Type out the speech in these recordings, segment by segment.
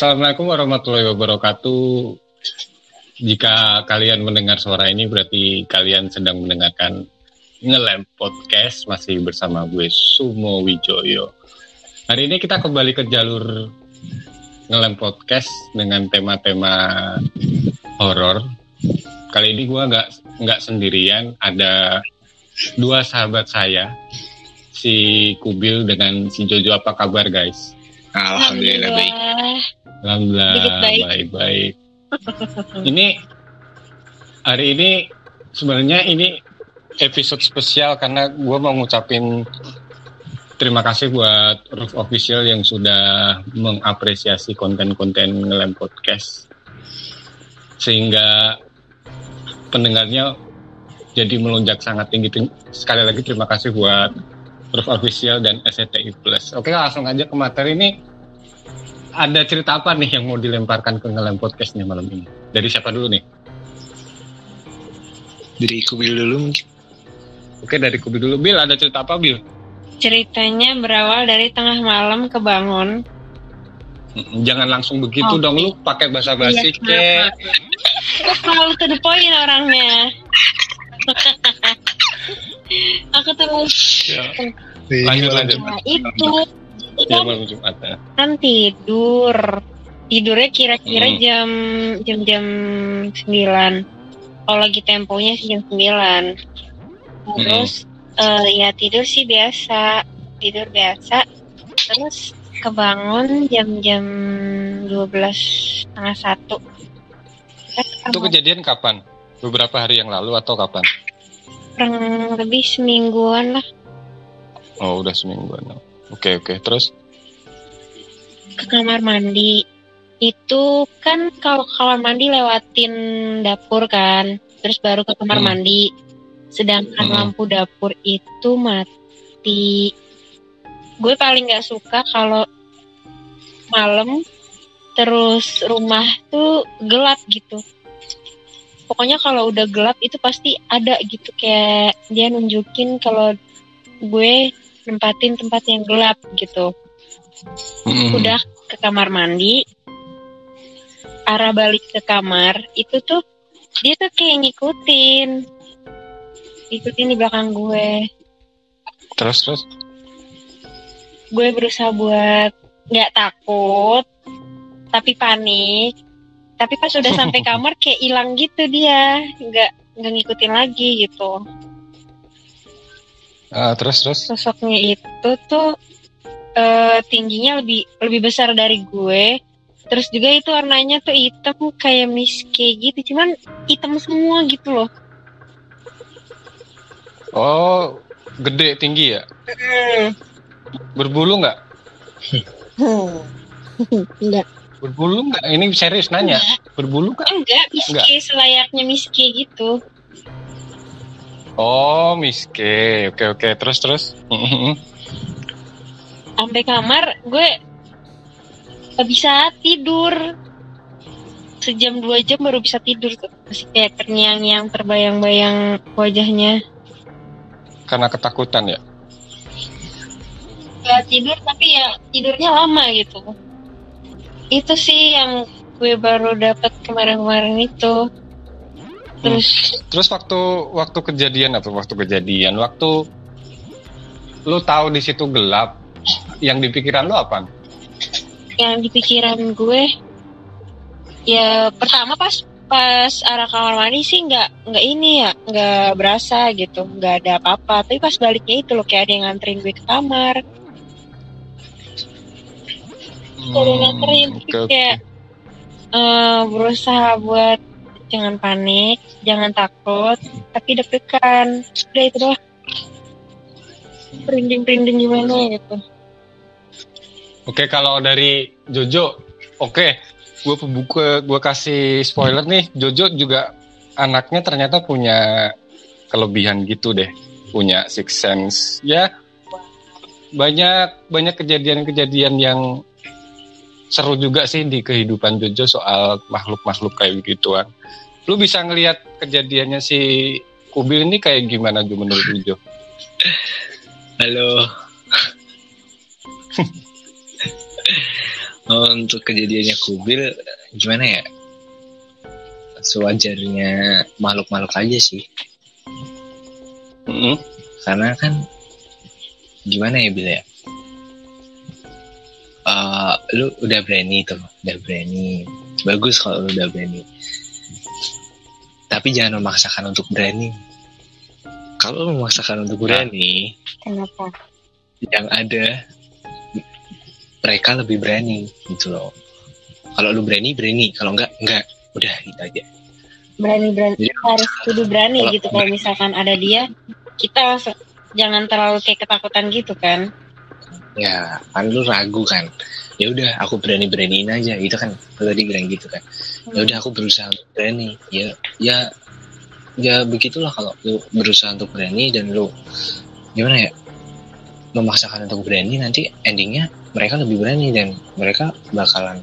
Assalamualaikum warahmatullahi wabarakatuh. Jika kalian mendengar suara ini berarti kalian sedang mendengarkan Ngelem Podcast masih bersama gue Sumo Wijoyo. Hari ini kita kembali ke jalur Ngelem Podcast dengan tema-tema horor. Kali ini gue nggak nggak sendirian, ada dua sahabat saya, si Kubil dengan si Jojo. Apa kabar guys? Alhamdulillah baik. Alhamdulillah baik. baik-baik. ini hari ini sebenarnya ini episode spesial karena gue mau ngucapin terima kasih buat Roof Official yang sudah mengapresiasi konten-konten ngelem podcast sehingga pendengarnya jadi melonjak sangat tinggi. Sekali lagi terima kasih buat Roof Official dan SCTI Plus. Oke langsung aja ke materi ini ada cerita apa nih yang mau dilemparkan ke ngelem podcast nih malam ini? Dari siapa dulu nih? Dari kubil dulu mungkin. Oke dari Kubi dulu. Bil ada cerita apa Bil? Ceritanya berawal dari tengah malam kebangun. Jangan langsung begitu Oh. dong lu pakai bahasa basi Iya, kek. Aku selalu to the point orangnya. Aku tuh Ya. Lanjut lanjut. nah, itu Ya malam Jumat. ya. kan tidur. Tidurnya kira-kira Hmm. jam jam jam 9. Kalau lagi temponya sih jam 9. Terus eh, ya tidur sih biasa, tidur biasa. Terus kebangun jam-jam 12 setengah satu. Itu kejadian kapan? Beberapa hari yang lalu atau kapan? Kurang lebih semingguan lah Oh udah semingguan. Oke oke. Terus? ke kamar mandi. Itu kan kalau kamar mandi lewatin dapur kan, terus baru ke kamar Hmm. mandi. Sedangkan Hmm. lampu dapur itu mati. Gue paling nggak suka kalau malam terus rumah tuh gelap gitu. Pokoknya kalau udah gelap itu pasti ada gitu kayak dia nunjukin kalau gue nempatin tempat yang gelap gitu. Mm-mm. udah ke kamar mandi arah balik ke kamar itu tuh dia tuh kayak ngikutin ngikutin di belakang gue Terus terus? gue berusaha buat nggak takut tapi panik tapi pas udah sampai kamar kayak hilang gitu dia. Nggak nggak ngikutin lagi gitu. Ah, terus terus? sosoknya itu tuh eh, tingginya lebih lebih besar dari gue. Terus juga itu warnanya tuh hitam kayak miske gitu. Cuman hitam semua gitu loh. Oh gede tinggi ya? Berbulu nggak? enggak Berbulu nggak? Ini serius nanya. Berbulu nggak? enggak Enggak. selayaknya miske gitu Oh miske. Oke oke. Terus terus? Sampai kamar gue gak bisa tidur sejam dua jam baru bisa tidur tuh masih kayak terngiang-ngiang terbayang-bayang wajahnya Karena ketakutan ya? ya tidur tapi ya tidurnya lama gitu itu sih yang gue baru dapat kemarin-kemarin itu terus Terus waktu waktu kejadian apa waktu kejadian? Waktu lu tahu di situ gelap, yang di pikiran lu apa? yang di pikiran gue ya pertama pas pas arah kamar mandi sih nggak nggak ini ya nggak berasa gitu nggak ada apa-apa tapi pas baliknya itu loh kayak ada yang nganterin gue ke kamar kayak nganterin Hmm, tapi oke, oke. kayak eh, berusaha buat jangan panik jangan takut tapi deg-degan udah itu doang Perinding-perinding gimana gitu. Oke, kalau dari Jojo, oke, gue pembuka, gue kasih spoiler nih. Jojo juga anaknya ternyata punya kelebihan gitu deh, punya six sense. Ya, banyak banyak kejadian-kejadian yang seru juga sih di kehidupan Jojo soal makhluk-makhluk kayak begituan. Lu bisa ngelihat kejadiannya si Kubil ini kayak gimana Jo menurut Jojo? Halo. Oh, Untuk kejadiannya kubil gimana ya? Sewajarnya makhluk-makhluk aja sih. Mm-mm. Karena kan gimana ya Bil ya? Eh, lu udah berani tuh, udah berani. Bagus kalau lu udah berani. Tapi jangan memaksakan untuk berani. Kalau lu memaksakan untuk berani, Kenapa? yang ada mereka lebih berani gitu loh. Kalau lu berani berani, kalau enggak enggak. Udah gitu aja. Berani-berani Jadi, harus kudu berani Kalau gitu. Kalau berani. misalkan ada dia, kita jangan terlalu kayak ketakutan gitu kan. Ya, kan lu ragu kan. Ya udah, aku berani beraniin aja. Itu kan lu tadi bilang gitu kan. Ya udah, aku berusaha untuk berani. Ya, ya, ya begitulah kalau lu berusaha untuk berani dan lu gimana ya memaksakan untuk berani nanti endingnya mereka lebih berani dan mereka bakalan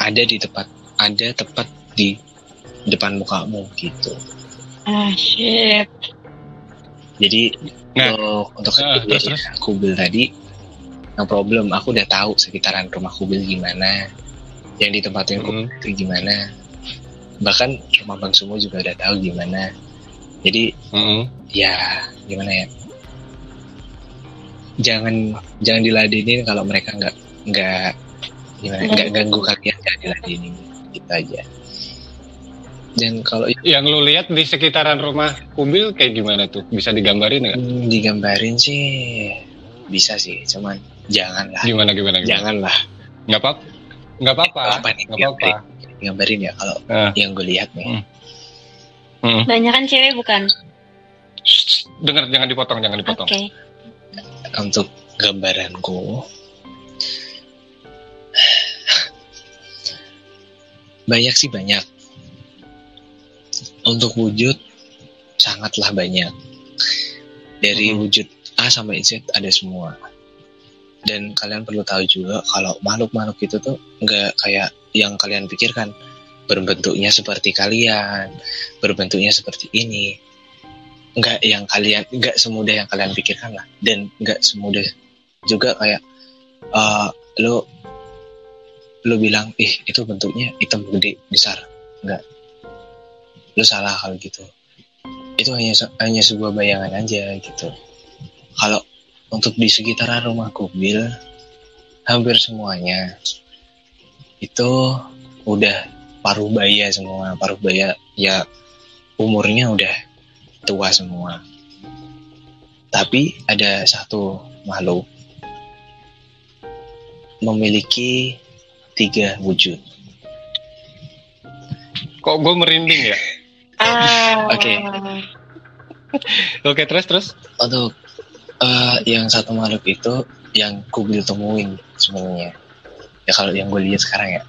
ada di tempat ada tepat di depan mukamu gitu. Ah shit. Jadi Nah, untuk untuk ah, terus, kejadian kubil tadi, no problem. Aku udah tahu sekitaran rumah kubil gimana, yang ditempatin kubil Mm. itu gimana. Bahkan rumah bang Sumo juga udah tahu gimana. Jadi Mm-mm. ya gimana ya? Jangan jangan diladenin kalau mereka nggak nggak gimana Nggak. nggak ganggu kalian jangan diladenin gitu aja. Dan kalau Yang lu lihat di sekitaran rumah Kubil kayak gimana tuh? Bisa digambarin nggak? Hmm, digambarin sih bisa sih, cuman janganlah, Gimana gimana gimana? janganlah Nggak apa nggak apa-apa. Apa nih, Nggak apa-apa. digambarin ya kalau Ah. yang gue lihat nih. Hmm. Mm. Banyak kan cewek bukan? Dengar jangan dipotong jangan Oke. dipotong. Untuk gambaranku banyak sih banyak. Untuk wujud sangatlah banyak. Dari Mhm. wujud A sampai Z ada semua. Dan kalian perlu tahu juga kalau makhluk-makhluk itu tuh nggak kayak yang kalian pikirkan berbentuknya seperti kalian, berbentuknya seperti ini. Nggak yang kalian nggak semudah yang kalian pikirkan lah dan nggak semudah juga kayak eh lo lo bilang ih itu bentuknya hitam gede besar nggak lo salah kalau gitu. Itu hanya hanya sebuah bayangan aja gitu. Kalau untuk di sekitaran rumah kubil hampir semuanya itu udah paruh baya semua. Paruh baya ya umurnya udah tua semua. Tapi ada satu makhluk memiliki tiga wujud. Kok gue merinding ya? Ah. Oke. Oke terus terus. untuk eh, yang satu makhluk itu yang kubil temuin sebenarnya ya kalau yang gue lihat sekarang ya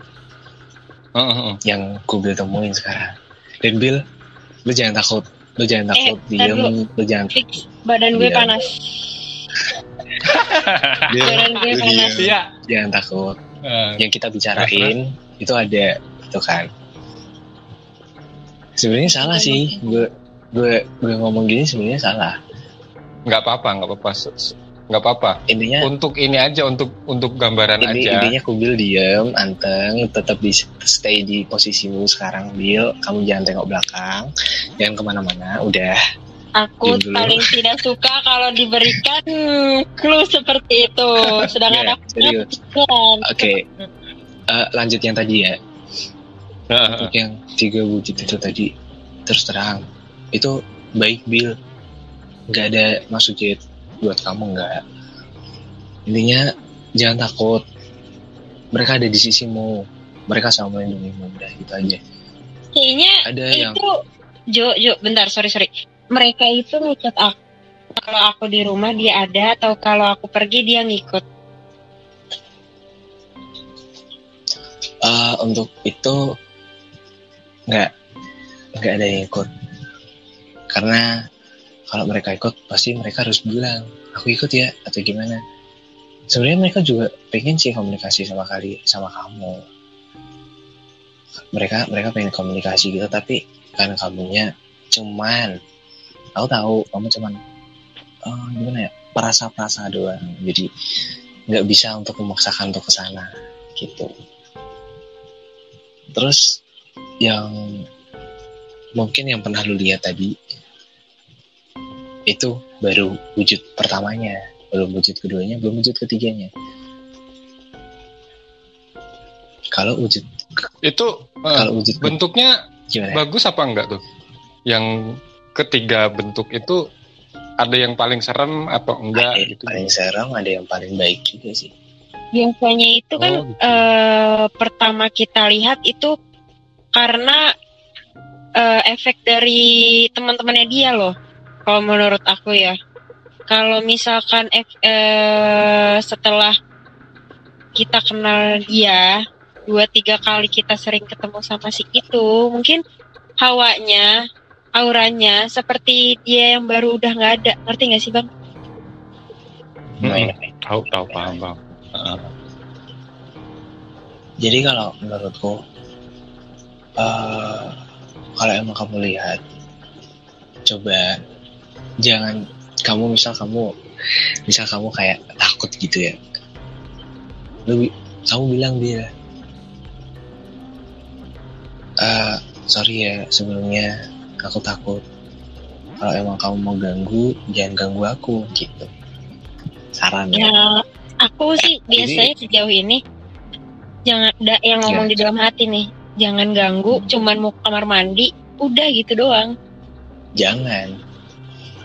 Heeh, heeh. yang kubil temuin sekarang dan Bill lu jangan takut lu jangan Eh, takut tar diem dulu. lu jangan Fix. Badan gue Iya. panas. Badan gue lu panas. diem. Iya. jangan takut Eh, yang kita bicarain itu ada itu kan sebenarnya salah sih gue gue gue ngomong gini sebenarnya salah nggak apa-apa nggak apa-apa nggak apa-apa. intinya Untuk ini aja untuk untuk gambaran ini aja. intinya kubil diem anteng tetap di stay di posisimu sekarang Bill kamu jangan tengok belakang jangan ke mana-mana udah Aku dulu. paling tidak suka kalau diberikan clue seperti itu. Sedangkan Nggak, aku serius bukan. oke Eh, lanjut yang tadi ya untuk yang tiga wujud itu tadi terus terang itu baik Bill nggak ada maksud jahat buat kamu nggak. Intinya jangan takut. Mereka ada di sisimu. Mereka sama melindungimu udah gitu aja. Kayaknya ada yang itu Jo Jo bentar sorry sorry. Mereka itu ngechat aku kalau aku di rumah dia ada atau kalau aku pergi dia ngikut. Eh, untuk itu nggak. Nggak ada yang ikut. Karena kalau mereka ikut pasti mereka harus bilang aku ikut ya atau gimana. Sebenarnya mereka juga pengen sih komunikasi sama kali sama kamu. Mereka mereka pengen komunikasi gitu tapi kan kamunya cuman. Aku tahu kamu cuman eh, gimana ya perasa-perasa doang. Jadi nggak bisa untuk memaksakan untuk ke sana gitu. Terus yang mungkin yang pernah lu lihat tadi itu baru wujud pertamanya belum wujud keduanya belum wujud ketiganya kalau wujud Itu eh, kalau wujud bentuknya gimana bagus apa enggak tuh? Yang ketiga bentuk itu ada yang paling serem atau enggak ada yang gitu? paling serem ada yang paling baik juga sih Biasanya itu kan Oh, gitu. eh, pertama kita lihat itu karena eh, efek dari teman-temannya dia loh. Kalau menurut aku ya. Kalau misalkan ef- eh, setelah kita kenal dia dua tiga kali kita sering ketemu sama si itu, mungkin hawanya, auranya seperti dia yang baru udah nggak ada. Ngerti nggak sih bang? Main- Tahu tahu paham paham. Heeh. Jadi kalau menurutku eh kalau emang kamu lihat coba jangan kamu misal kamu misal kamu kayak takut gitu ya. Lu kamu bilang dia eh sorry ya sebelumnya aku takut. Kalau emang kamu mau ganggu jangan ganggu aku gitu. Saran ya. Ya, aku sih biasanya sejauh ini jangan da- yang ngomong Ya. di dalam hati nih, jangan ganggu, cuman mau ke kamar mandi, udah gitu doang. jangan.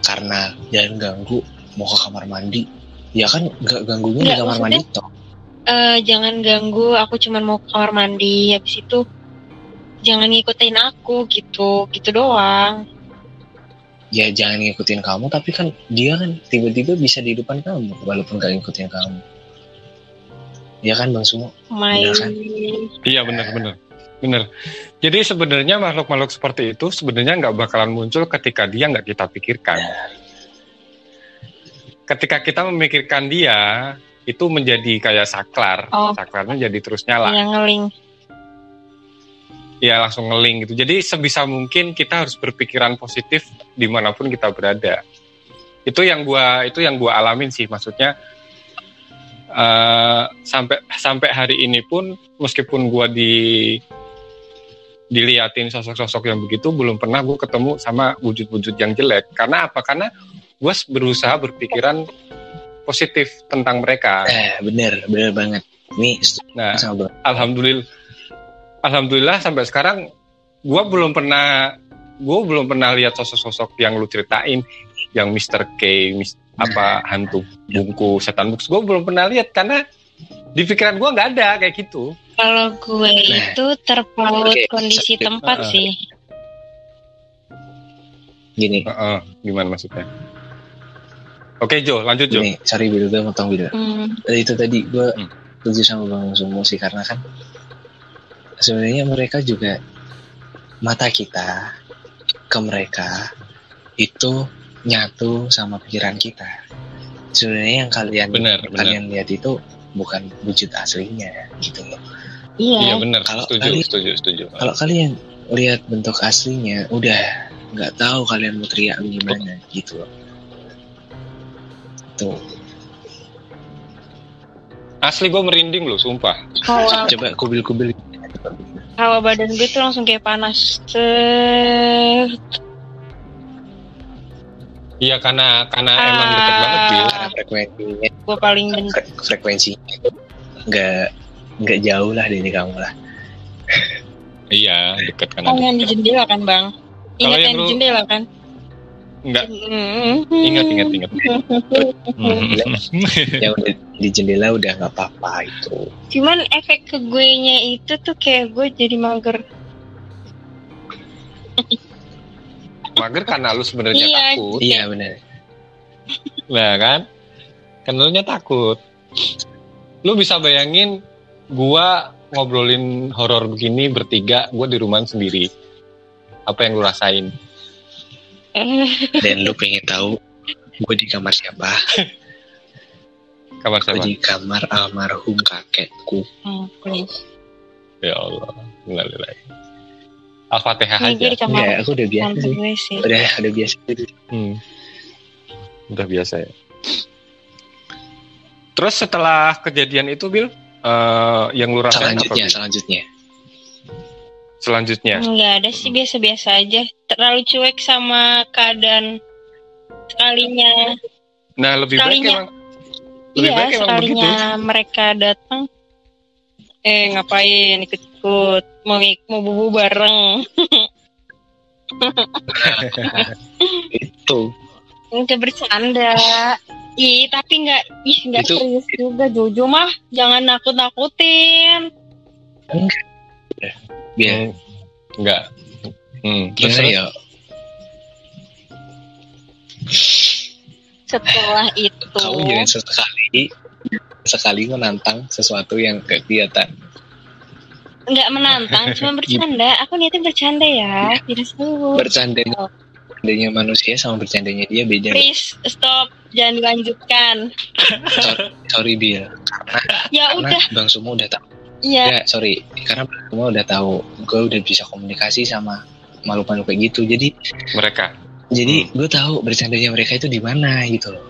Karena jangan ganggu mau ke kamar mandi. Ya kan nggak ganggunya di kamar mandi toh. Eh jangan ganggu, aku cuman mau ke kamar mandi, habis itu jangan ngikutin aku gitu, gitu doang. ya jangan ngikutin kamu tapi kan dia kan tiba-tiba bisa di depan kamu walaupun gak ngikutin kamu. Ya kan bang Sumo? Kan? Iya benar benar benar. Jadi sebenarnya makhluk-makhluk seperti itu sebenarnya nggak bakalan muncul ketika dia nggak kita pikirkan. Ketika kita memikirkan dia itu menjadi kayak saklar, Oh. saklarnya jadi terus nyala. yang ngeling. ya langsung ngeling gitu. Jadi sebisa mungkin kita harus berpikiran positif di mana pun kita berada. Itu yang gua itu yang gua alamin sih, maksudnya eh, sampai sampai hari ini pun meskipun gua di diliatin sosok-sosok yang begitu belum pernah gue ketemu sama wujud-wujud yang jelek. Karena apa? Karena gue berusaha berpikiran positif tentang mereka. Eh bener bener banget. Ini nah sama alhamdulillah alhamdulillah sampai sekarang gua belum pernah gua belum pernah lihat sosok-sosok yang lu ceritain yang Mr. K mis- apa hantu bungku setan books gua belum pernah lihat karena di pikiran gua nggak ada kayak gitu Kalau gue Nah. itu terpaut Oke, kondisi sakit. tempat Heeh. sih. gini Heeh, gimana maksudnya oke Jo lanjut Jo gini sorry Bill gue motong Bill Hmm, Eh, itu tadi gue Hmm. setuju sama bang Sumo sih karena kan sebenarnya mereka juga mata kita ke mereka itu nyatu sama pikiran kita sebenarnya yang kalian benar kalian lihat itu bukan wujud aslinya gitu loh. Iya. Iya. benar. Kalau setuju kali- setuju setuju. kalau kalian lihat bentuk aslinya udah nggak tahu kalian mau teriak gimana gitu loh. Tuh. Asli gua merinding loh sumpah. Hawa, coba kubil-kubil. Hawa badan gue tuh langsung kayak panas. Set. Iya karena karena emang deket banget Bil. Karena frekuensinya Gue paling fre- frekuensinya itu nggak nggak jauh lah dari kamu lah. Iya deket kan Oh, yang di jendela kan, Bang? Ingat yang yang di jendela kan? enggak Hmm. ingat ingat ingat. Yang udah di jendela udah nggak apa-apa itu. Cuman efek ke gue nya itu tuh kayak gue jadi mager. Mager karena lu sebenarnya Iya. takut iya benar Nah kan, lu nya takut. Lu bisa bayangin gua ngobrolin horor begini bertiga, gua di rumah sendiri. Apa yang lu rasain? Dan lu pengen tahu gue di kamar siapa? Kamar siapa? di kamar almarhum kakekku. Oke. Ya Allah, Innalillahi. Al-Fatihah Ini gue aja. di kamar Enggak, aku udah biasa tante sih. gue sih. Udah, udah biasa. Hmm. Udah biasa ya. Terus setelah kejadian itu, Bil, eh, yang lu rasain apa? Selanjutnya, Bil? selanjutnya. Selanjutnya. Enggak ada sih biasa-biasa aja. Terlalu cuek sama keadaan sekalinya. Nah, lebih baik emang lebih iya, baik emang sekalinya begitu. mereka datang. Eh ngapain ikut-ikut mau ik- mau bubu bareng. Itu. Enggak bercanda. Ih, tapi enggak ih enggak Itu- serius juga Jojo mah. Jangan nakut-nakutin. Biar Hmm. Enggak. Hmm. Terus, ya? Setelah itu Kamu jangan sesekali sekali menantang sesuatu yang gak kelihatan. Enggak menantang, cuma bercanda. Aku niatnya bercanda ya, tidak seluruh. Bercandanya bercandanya manusia sama bercandanya dia beda. Please stop, jangan dilanjutkan. Sorry, sorry Bill. Ya Karena udah, Bang Sumo udah tahu. iya. Ya, sorry. Karena Bang Sumo udah tahu. Gue udah bisa komunikasi sama makhluk-makhluk kayak gitu. Jadi mereka. jadi gue tahu bercandanya mereka itu di mana gitu loh.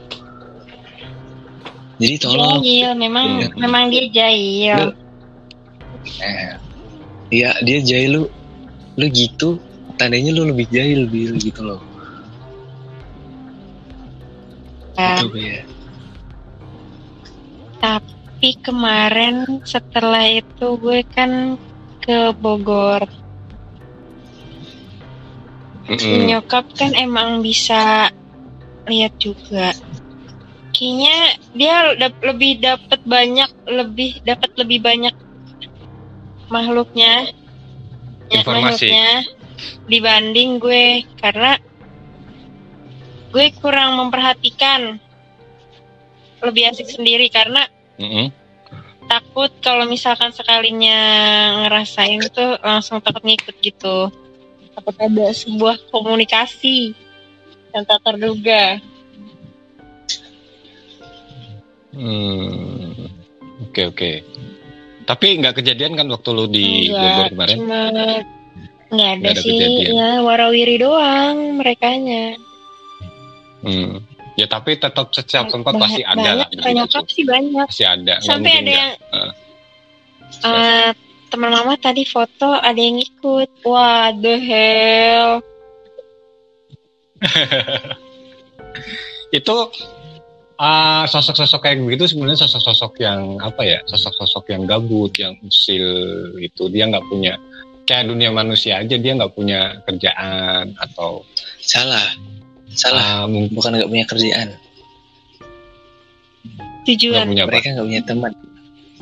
Jadi tolong Jahil, memang Iya. memang dia jahil. Eh, ya dia jahil lu, lu gitu, tandanya lu lebih jahil bil gitu loh. Gitu ya. Tapi kemarin setelah itu gue kan ke Bogor. Mm-mm. Nyokap kan emang bisa lihat juga. Kayaknya dia dap- lebih dapat banyak, lebih dapat lebih banyak makhluknya, ya, Informasi. makhluknya dibanding gue karena gue kurang memperhatikan lebih asik sendiri karena Mm-mm. takut kalau misalkan sekalinya ngerasain tuh langsung takut ngikut gitu takut ada sebuah komunikasi yang tak terduga Hmm. Oke oke. Tapi nggak kejadian kan waktu lu di Bogor kemarin? cuma nggak ada, ada sih kejadian. ya warawiri doang merekanya Hmm. Ya tapi tetap setiap tempat Banyak- pasti ada lah. banyak begitu nyokap tuh. sih banyak Pasti ada. sampai ada yang Heeh. eh, teman mama tadi foto ada yang ikut wah the hell itu ah, sosok-sosok kayak begitu sebenarnya sosok-sosok yang apa ya sosok-sosok yang gabut yang usil itu dia nggak punya kayak dunia manusia aja dia nggak punya kerjaan atau Salah, salah. ah, mungkin Bukan nggak punya kerjaan. tujuan punya apa Mereka nggak punya teman.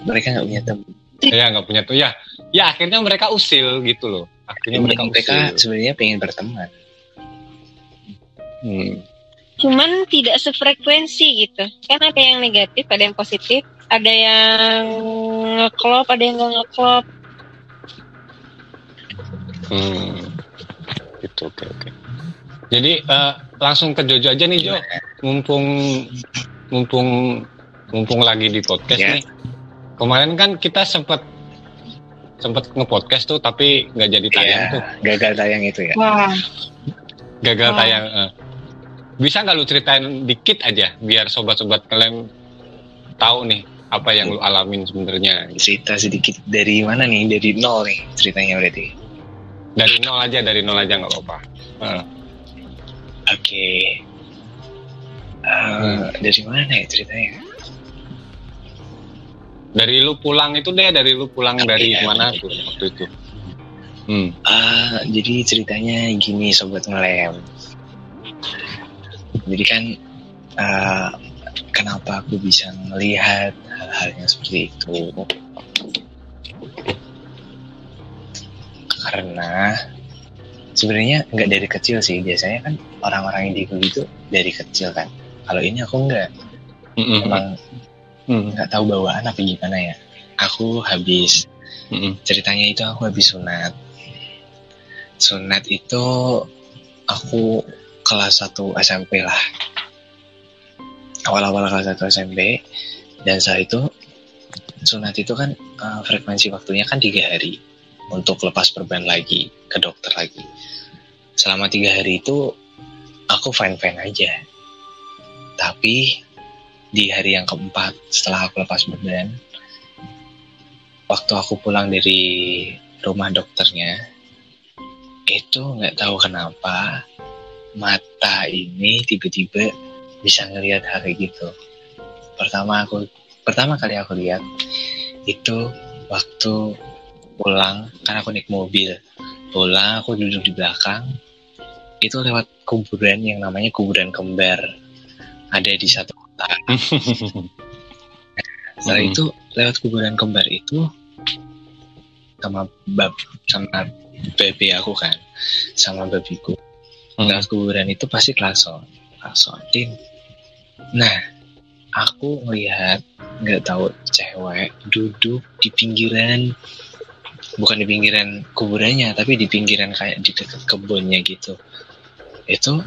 Mereka nggak punya teman. ya nggak punya tuh ya ya akhirnya mereka usil gitu loh akhirnya mereka, Mereka usil sebenarnya pengen berteman. Hmm. Cuman tidak sefrekuensi gitu kan ada yang negatif ada yang positif ada yang ngeklop ada yang nggak ngeklop Hmm. Gitu, oke oke. Jadi eh, langsung ke Jojo aja nih Jo, mumpung mumpung mumpung lagi di podcast Ya. nih. Kemarin kan kita sempet sempet nge-podcast tuh tapi nggak jadi tayang Iya, tuh, gagal tayang itu ya. wah gagal Oh. tayang. eh. Bisa nggak lu ceritain dikit aja biar sobat-sobat kalian tahu nih apa yang lu alamin sebenarnya. Cerita sedikit dari mana nih? Dari nol nih ceritanya berarti. Dari nol aja, dari nol aja nggak apa-apa. Eh, Oke. Eh, Dari mana ya ceritanya? Dari lu pulang itu deh, dari lu pulang Oke, dari ya. mana tuh waktu itu? Hmm. Ah, jadi ceritanya gini sobat ngelem. Jadi kan ah, kenapa aku bisa melihat hal-hal yang seperti itu? Karena sebenarnya nggak dari kecil sih. Biasanya kan orang-orang yang gitu dari kecil kan. kalau ini aku nggak Mm-mm. emang Mm. nggak tahu bawaan apa gimana ya aku habis ceritanya itu aku habis sunat sunat itu aku kelas 1 SMP lah. Awal-awal kelas 1 SMP dan setelah itu sunat itu kan eh, frekuensi waktunya kan tiga hari untuk lepas perban lagi ke dokter lagi. Selama tiga hari itu aku fine fine aja. Tapi di hari yang keempat setelah aku lepas perban waktu aku pulang dari rumah dokternya itu nggak tahu kenapa mata ini tiba-tiba bisa ngelihat hal kayak gitu. Pertama aku pertama kali aku lihat itu waktu pulang karena aku naik mobil. Pulang aku duduk di belakang itu lewat kuburan yang namanya kuburan kembar. Ada di satu kota. Setelah Mhm. itu lewat kuburan kembar itu sama bab sama baby aku kan sama babiku Lewat kuburan itu pasti klakson. Klaksonin nah aku ngelihat nggak tahu cewek duduk di pinggiran bukan di pinggiran kuburannya tapi di pinggiran kayak di dekat kebunnya gitu. Itu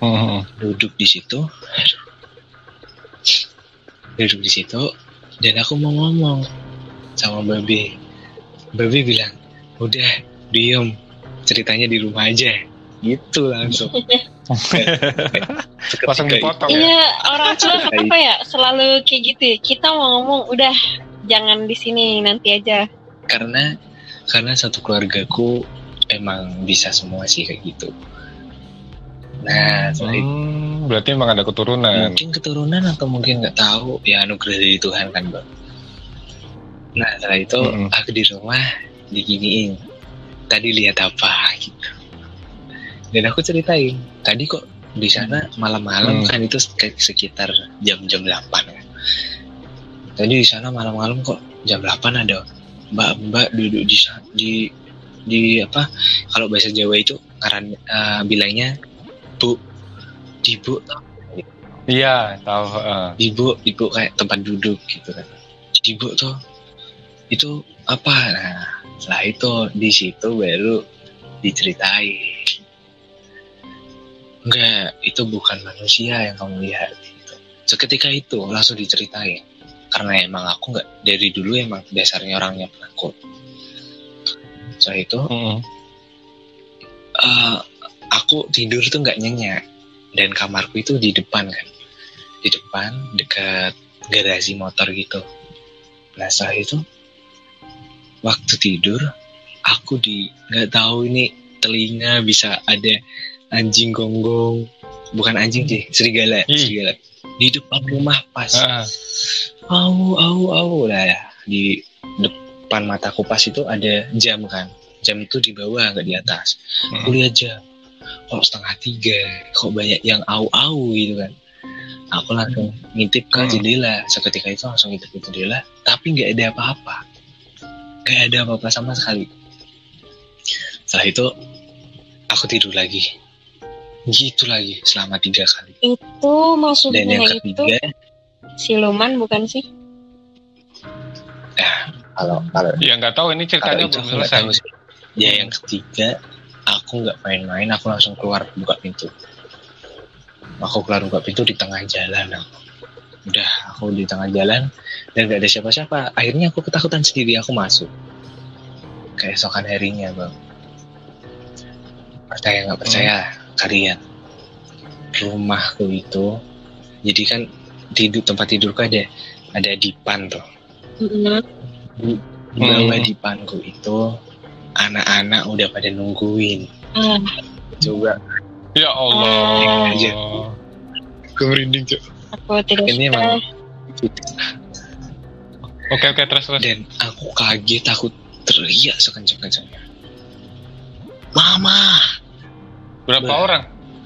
Mm-mm. duduk di situ. Aduh. duduk di situ dan aku mau ngomong sama babe babe bilang udah diem. Ceritanya di rumah aja gitu langsung Langsung Seketika dipotong ya? Iya, orang tua apa ya selalu kayak gitu. ya. Kita mau ngomong udah jangan di sini nanti aja. karena karena satu keluargaku emang bisa semua sih kayak gitu nah Hmm, berarti emang ada keturunan. mungkin keturunan atau mungkin nggak tahu ya anugerah dari Tuhan kan bang nah setelah itu Mm-mm. aku di rumah diginiin tadi lihat apa gitu dan aku ceritain tadi kok di sana malam-malam Hmm. kan itu sek- sekitar jam-jam 8 kan tadi di sana malam-malam kok jam 8 ada mbak-mbak duduk di di di apa kalau bahasa Jawa itu karan eh, bilangnya bu di bu Iya, tahu. heeh. ibu ibu kayak tempat duduk gitu kan ibu tuh itu apa nah setelah itu di situ baru diceritain enggak itu bukan manusia yang kamu lihat gitu. seketika itu langsung diceritain. Karena emang aku nggak dari dulu emang dasarnya orangnya penakut. Setelah itu Mm-mm. eh, aku tidur tuh nggak nyenyak. Dan kamarku itu di depan kan. Di depan dekat garasi motor gitu. Nah setelah itu waktu tidur aku di nggak tahu ini telinga bisa ada anjing gonggong. Bukan anjing sih serigala Ih. serigala. Di depan rumah pas. Ah, au au au. Lah ya di depan mataku pas itu ada jam kan. Jam itu di bawah nggak di atas. Aku lihat jam. Kok setengah tiga? Kok banyak yang au au gitu kan. Aku langsung ngintip ke Hmm. jendela. Seketika itu langsung ngintip ke jendela. Tapi nggak ada apa-apa. Nggak ada apa-apa sama sekali. Setelah itu aku tidur lagi gitu lagi selama tiga kali Itu dan maksudnya yang itu ketiga siluman bukan sih? kalau kalau ya nggak tahu ini ceritanya itu belum selesai. tahu sih. Ya yang ketiga, aku nggak main-main, aku langsung keluar buka pintu. Aku keluar buka pintu di tengah jalan. Aku. Udah, aku di tengah jalan dan gak ada siapa-siapa. Akhirnya aku ketakutan sendiri, aku masuk. Keesokan harinya, bang. Percaya nggak percaya kalian? Rumahku itu, jadi kan tidur tempat tidurku ada ada dipan tuh di bawah Hmm. dipanku itu anak-anak udah pada nungguin Ah, coba Ya Allah. Aja. gue merinding cok aku tidak ini emang Oke oke terus terus. dan aku kaget aku teriak sekencang-kencangnya mama Berapa Bah. orang?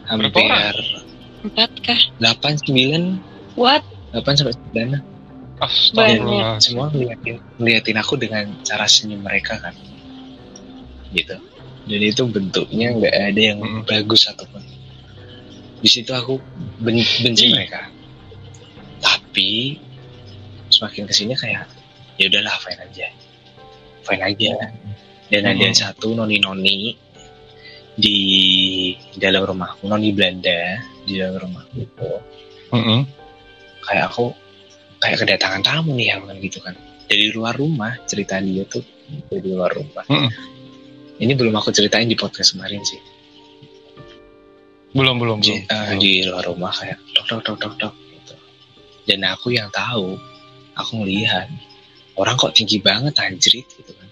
Berapa hampir orang? Empat kah? 8 9 What? 8 sampai 9 Astagfirullah. semua ngeliatin, ngeliatin aku dengan cara senyum mereka kan gitu dan itu bentuknya nggak ada yang Hmm. bagus ataupun di situ aku ben- benci Ih. mereka tapi semakin ke sini kayak ya udahlah fine aja fine aja dan ada Mhm. satu noni noni di dalam rumahku noni Belanda di dalam rumahku itu Mm-mm. kayak aku kayak kedatangan tamu nih yang gitu kan dari luar rumah cerita dia tuh dari luar rumah Mm-mm. ini belum aku ceritain di podcast kemarin sih belum belum Di, belum, belum. di luar rumah kayak tok tok tok tok tok gitu. dan aku yang tahu aku ngelihat orang kok tinggi banget anjrit gitu kan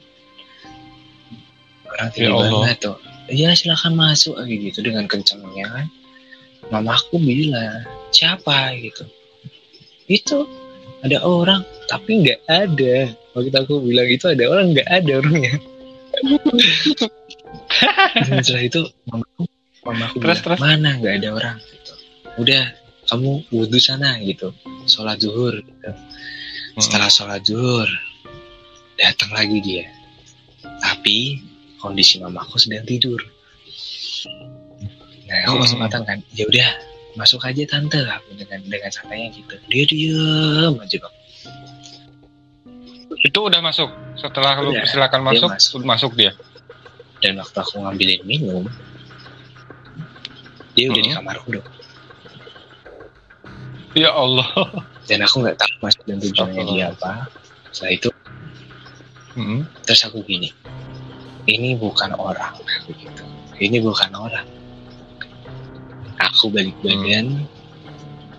orang tinggi Ya Allah. banget tuh ya silakan masuk kayak gitu dengan kencengnya kan. Mamaku bilang siapa? gitu. Itu ada orang tapi nggak ada. Waktu aku bilang itu ada orang nggak ada orangnya. Dan setelah itu mamaku mamaku Terus, bilang terus? mana nggak ada orang. Gitu. Udah kamu wudhu sana gitu. Sholat zuhur gitu. Mm-mm. setelah sholat zuhur datang lagi dia. Tapi kondisi mamaku sedang tidur. Nah aku Hmm. kesempatan kan ya udah masuk aja tante. Aku dengan dengan santainya gitu. Dia diem aja bang. Itu udah masuk? Setelah lu Udah, silakan dia masuk masuk. masuk dia? Dan waktu aku ngambilin minum dia udah di Hmm. kamarku dong ya Allah. Dan aku nggak tahu maksud dan tujuannya dia apa. Setelah itu Mm-mm. terus aku gini ini bukan orang aku gitu ini bukan orang. Aku balik badan.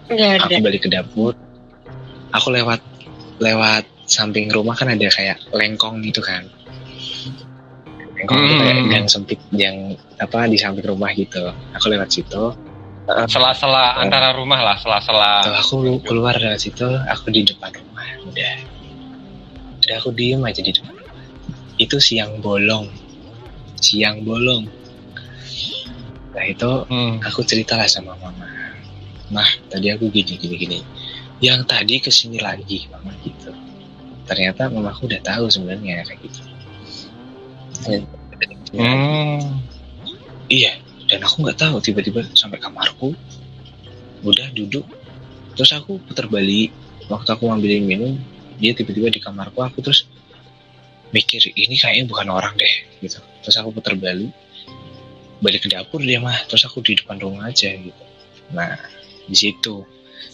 Nggak ada. aku balik ke dapur. Aku lewat lewat samping rumah kan ada kayak lengkong gitu kan. Lengkong itu kayak Hmm. gang sempit yang apa di samping rumah gitu. Aku lewat situ. Sela-sela Oh. antara rumah lah sela-sela. Aku keluar dari situ aku di depan rumah udah. Udah aku diem aja di depan itu siang bolong. Siang bolong. Nah itu Hmm. aku ceritalah sama mama. Mah tadi aku gini gini gini yang tadi ke sini lagi mama gitu. Ternyata mamaku udah tahu sebenarnya kayak gitu. Dan- Hmm. iya dan aku nggak tahu tiba-tiba sampai kamarku udah duduk. Terus aku putar balik. Waktu aku ngambilin minum dia tiba-tiba di kamarku aku terus mikir ini kayaknya bukan orang deh gitu. Terus aku putar balik balik ke dapur dia mah terus aku di depan rumah aja gitu. Nah di situ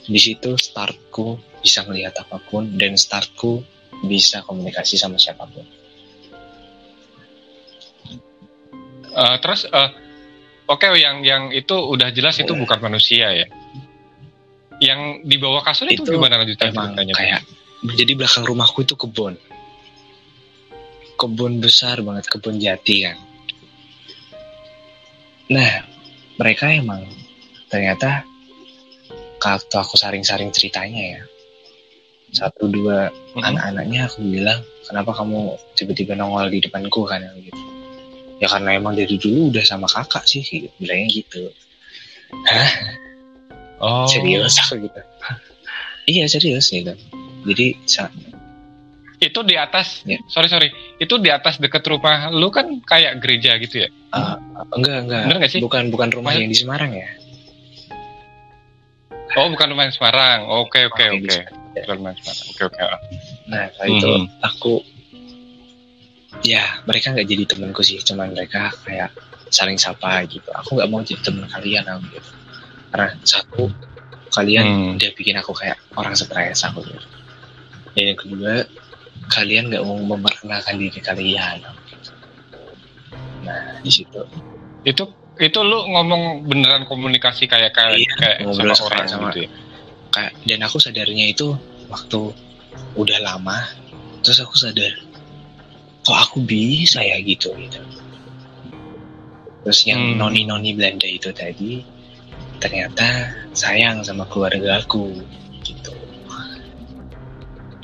di situ startku bisa melihat apa pun dan startku bisa komunikasi sama siapa pun. Eh, terus eh, oke yang yang itu udah jelas itu bukan manusia ya? Yang di bawah kasur itu, Itu gimana lanjutan emang ceritanya? kayak jadi belakang rumahku itu kebun kebun besar banget kebun jati kan. Nah mereka emang ternyata waktu aku saring-saring ceritanya ya satu dua Mm-mm. anak-anaknya aku bilang kenapa kamu tiba-tiba nongol di depanku? kan gitu. Ya karena emang dari dulu udah sama kakak sih bilangnya gitu. Hah? Oh. Serius aku gitu. Iya serius gitu. Jadi itu di atas Ya. sorry sorry. Itu di atas deket rumah lu kan kayak gereja gitu ya? Uh, enggak enggak. Bener nggak sih? bukan bukan rumah Maksud- yang di Semarang ya? Oh bukan rumah yang Semarang. Oke oke oke bukan rumah yang Semarang. Oke oke nah setelah itu aku ya mereka nggak jadi temanku sih. Cuman mereka kayak saling sapa gitu. Aku nggak mau jadi teman kalian aku gitu. Karena satu kalian Hmm. udah bikin aku kayak orang stres aku gitu. dan yang kedua kalian nggak mau memperkenalkan diri kalian. Nah di situ. Itu itu lu ngomong beneran komunikasi kayak kayak, Iya, kayak ngobrol sama orang sama- gitu ya? kayak dan aku sadarnya itu waktu udah lama terus aku sadar kok aku bisa ya gitu gitu. Terus yang Hmm. noni noni Belanda itu tadi ternyata sayang sama keluarga aku gitu.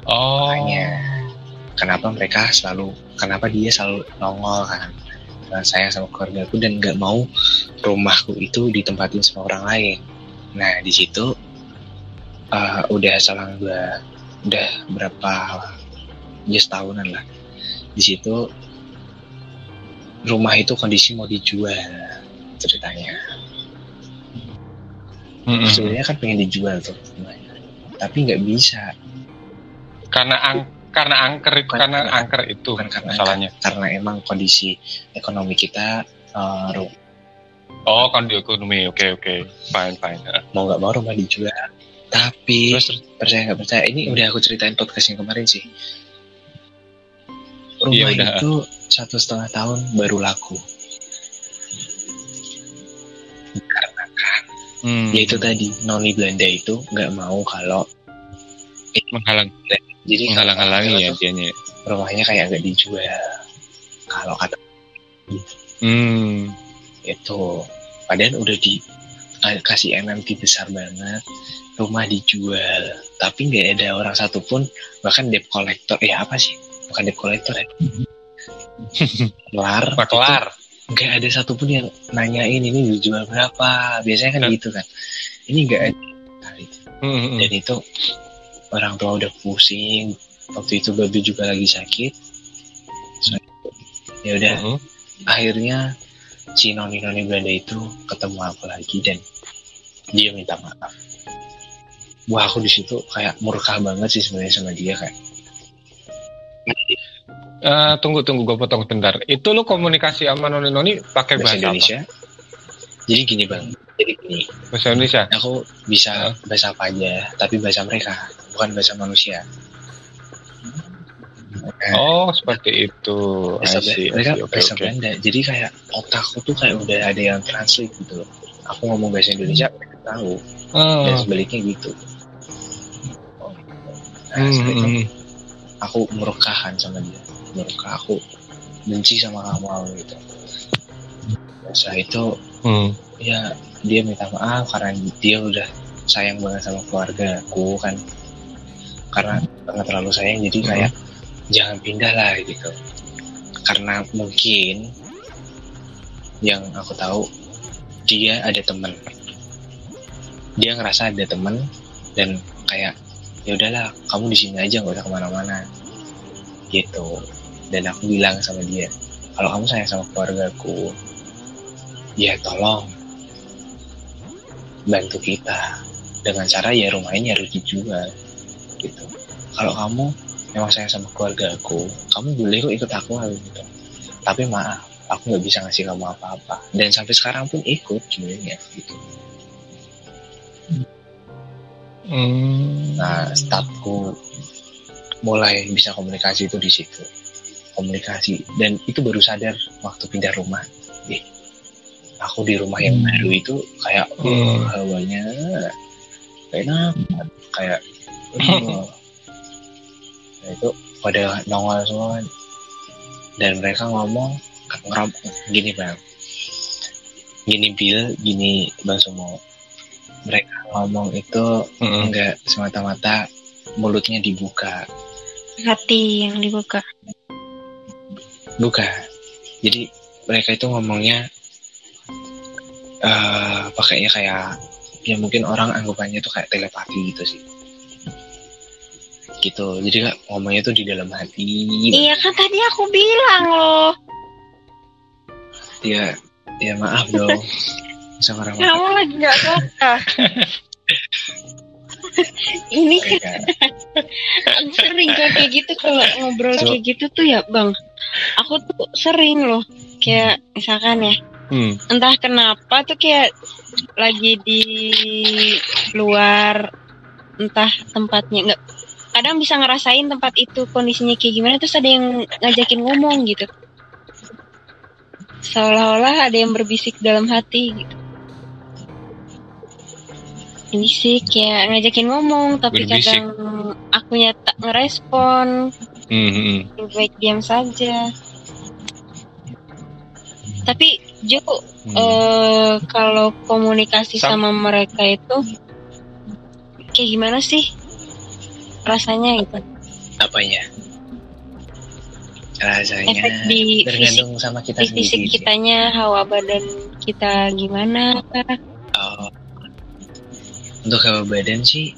Oh. Makanya. Kenapa mereka selalu kenapa dia selalu nongol kan? Karena sayang sama keluarga aku dan nggak mau rumahku itu ditempatin sama orang lain. Nah di situ eh, udah selang dua udah berapa ya setahunan lah. Di situ rumah itu kondisi mau dijual ceritanya. Sebenarnya kan pengen dijual tuh rumahnya. tapi nggak bisa. Karena ang karena angker Bukan karena angker itu bukan karena masalahnya. karena emang kondisi ekonomi kita eh, ru- Oh, di ekonomi. Oke, oke. Fine, fine. Heeh. mau nggak mau rumah dijual tapi Terus terus percaya nggak percaya ini udah aku ceritain podcast yang kemarin sih Iya, rumah udah. itu satu setengah tahun baru laku karena kan hmm, ya itu tadi noni Belanda itu nggak mau kalau menghalang jadi menghalang-halangi ya dianya. rumahnya kayak nggak dijual kalau kata Hmm. itu padahal udah di kasih MMT besar banget rumah dijual tapi nggak ada orang satupun bahkan debt collector ya apa sih bukan debt collector ya kelar Maklar. nggak ada satupun yang nanyain ini dijual berapa biasanya kan Kan. gitu kan ini nggak ada hmm, hmm. dan itu orang tua udah pusing waktu itu babi juga lagi sakit So, ya udah Hmm. akhirnya si noni noni Belanda itu ketemu aku lagi dan dia minta maaf wah aku di situ kayak murka banget sih sebenarnya sama dia kayak Eh, tunggu tunggu gue potong bentar. Itu lu komunikasi sama noni noni pakai bahasa bahasa, Indonesia jadi gini bang jadi gini apa? Bahasa Indonesia. aku bisa bahasa apa aja tapi bahasa mereka bukan bahasa manusia. Eh, Oh, seperti itu. Bahasa see, mereka see. Bahasa. Belanda. Jadi kayak otakku tuh kayak udah ada yang translate gitu loh. Aku ngomong bahasa Indonesia mereka tahu. Oh. dan sebaliknya gitu. Nah, Hmm, setelah itu. hmm, aku merukahan sama dia. Merukah aku benci sama kamu gitu. Setelah itu hmm. ya dia minta maaf karena dia udah sayang banget sama keluarga aku kan karena karena terlalu sayang jadi Hmm. kayak jangan pindah lah gitu. Karena mungkin yang aku tahu dia ada temen. Dia ngerasa ada temen dan kayak ya udahlah kamu di sini aja nggak usah ke mana-mana. Gitu. Dan aku bilang sama dia kalau kamu sayang sama keluargaku ya tolong bantu kita. Dengan cara ya rumahnya harus dijual gitu. Kalau kamu memang sayang sama keluarga aku kamu boleh kok ikut aku gitu tapi maaf aku nggak bisa ngasih kamu apa-apa. Dan sampai sekarang pun ikut sebenarnya gitu. Hmm. nah startku mulai bisa komunikasi itu di situ. Komunikasi. Dan itu baru sadar waktu pindah rumah. Eh aku di rumah yang baru itu kayak Hmm. oh, hawanya enak kayak. Nah, itu pada nongol semua. Dan mereka ngomong ngerom gini bang gini Bill gini bang Sumo. Mereka ngomong itu Hmm. enggak semata-mata mulutnya dibuka. Hati yang dibuka. Buka. Jadi mereka itu ngomongnya eh pakainya kayak ya mungkin orang anggapannya itu kayak telepati gitu sih gitu. Jadi kak ngomongnya tuh di dalam hati. Iya kan tadi aku bilang loh. Ya ya maaf dong. Sama orang kamu lagi nggak suka. Ini kan? Mereka aku sering kayak gitu kalau ngobrol Coba. kayak gitu tuh ya bang. Aku tuh sering loh kayak misalkan ya Hmm. entah kenapa tuh kayak lagi di luar entah tempatnya nggak kadang bisa ngerasain tempat itu kondisinya kayak gimana terus ada yang ngajakin ngomong gitu seolah-olah ada yang berbisik dalam hati gitu ini sih kayak ngajakin ngomong tapi Berbisik. kadang akunya tak ngerespon Hmm, hmm, hmm. lebih baik diam saja tapi Jo Hmm. eh kalau komunikasi Sam- sama mereka itu kayak gimana sih rasanya gitu. Apanya? Rasanya efek di fisik tergantung sama kita di fisik sendiri kitanya hawa badan kita gimana Oh. untuk hawa badan sih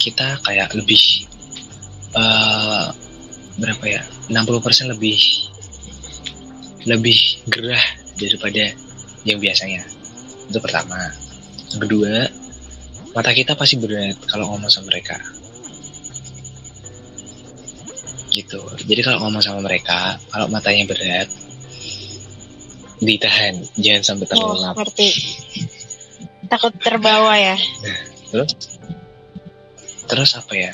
kita kayak lebih eh berapa ya? 60% lebih lebih gerah daripada yang biasanya. Itu pertama. Kedua mata kita pasti berat kalau ngomong sama mereka gitu jadi kalau ngomong sama mereka kalau matanya berat ditahan jangan sampai Oh, terlelap ngerti. Takut terbawa ya. terus terus apa ya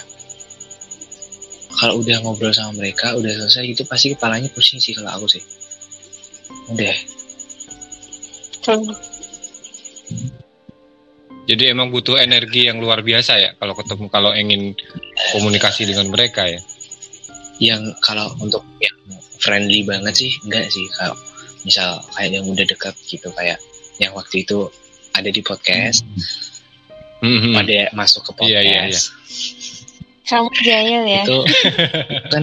kalau udah ngobrol sama mereka udah selesai itu pasti kepalanya pusing sih kalau aku sih udah. Jadi emang butuh energi yang luar biasa ya kalau ketemu kalau ingin komunikasi dengan mereka ya. Yang kalau untuk yang friendly banget sih enggak sih kalau misal kayak yang udah dekat gitu kayak yang waktu itu ada di podcast Mhm. pada masuk ke podcast Iya, iya, iya. Kamu jahil ya. itu kan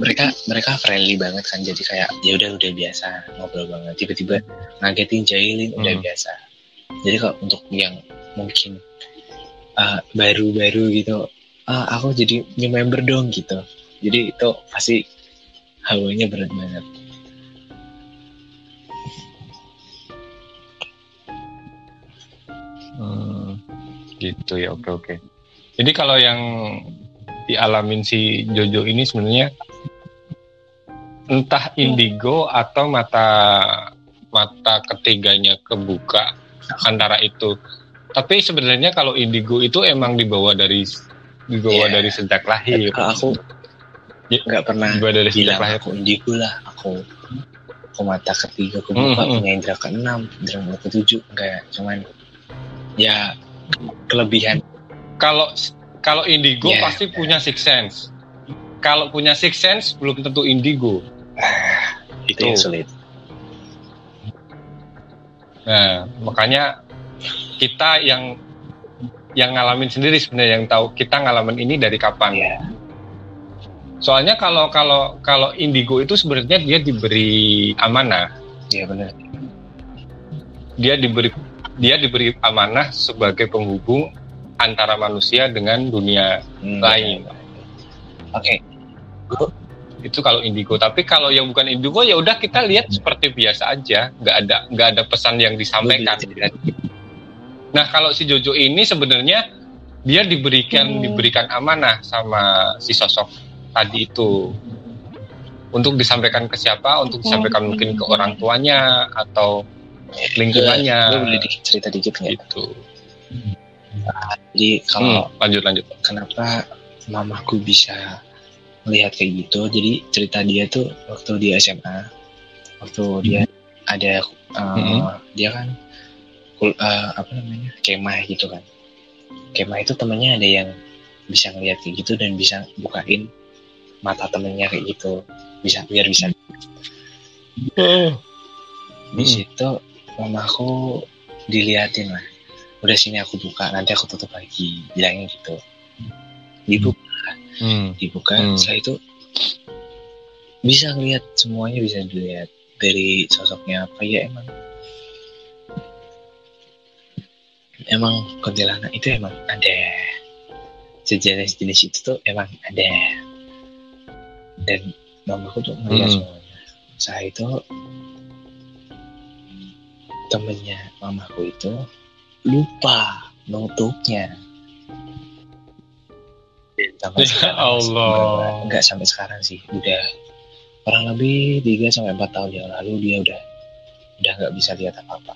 mereka mereka friendly banget kan jadi kayak ya udah udah biasa ngobrol banget tiba-tiba ngagetin jahilin udah Hmm. biasa jadi kalau untuk yang mungkin uh, baru-baru gitu ah aku jadi new member dong gitu jadi itu pasti hawanya berat banget Hmm, gitu ya oke oke. Jadi kalau yang dialamin si Jojo ini sebenarnya entah indigo atau mata mata ketiganya kebuka antara itu. Tapi sebenarnya kalau indigo itu emang dibawa dari dibawa Iya. dari sejak lahir. aku nggak pernah Dibawa dari bilang lahir. aku indigo lah aku aku mata ketiga aku buka Hmm, hmm. punya indra keenam indra ketujuh enggak cuman ya kelebihan Kalau kalau indigo Iya. pasti punya six sense. Kalau punya six sense belum tentu indigo. itu yang sulit Nah, makanya kita yang yang ngalamin sendiri sebenarnya yang tahu kita ngalamin ini dari kapan. Iya. Soalnya kalau kalau kalau indigo itu sebenarnya dia diberi amanah, Iya benar dia diberi dia diberi amanah sebagai penghubung antara manusia dengan dunia Hmm, lain. oke Itu kalau indigo. Tapi kalau yang bukan indigo ya udah kita lihat seperti biasa aja, nggak ada nggak ada pesan yang disampaikan. Nah kalau si Jojo ini sebenarnya dia diberikan Hmm. diberikan amanah sama si sosok tadi itu untuk disampaikan ke siapa? Untuk disampaikan mungkin ke orang tuanya atau lingkungannya. gue boleh dikit cerita dikit nggak Gitu. jadi kalau Hmm, lanjut lanjut. kenapa mamaku bisa melihat kayak gitu jadi cerita dia tuh waktu di SMA waktu dia ada uh, Mhm. dia kan uh, apa namanya kemah gitu kan kemah itu temennya ada yang bisa ngelihat kayak gitu dan bisa bukain mata temennya kayak gitu. Bisa biar bisa. Di Hmm. situ mamaku diliatin lah. Udah sini aku buka nanti aku tutup lagi. Bilangnya gitu. Dibuka. Hmm. dibuka. Hmm. setelah itu bisa ngeliat semuanya bisa dilihat dari sosoknya apa. Ya emang. Emang kuntilanak itu emang ada. Sejenis-jenis itu tuh emang ada dan mamaku tuh ngeliat Hmm. semuanya saya itu temennya mamaku itu lupa nutupnya sampai Ya sekarang Allah. enggak sampai sekarang sih udah kurang lebih 3 sampai 4 tahun yang lalu dia udah udah nggak bisa lihat apa-apa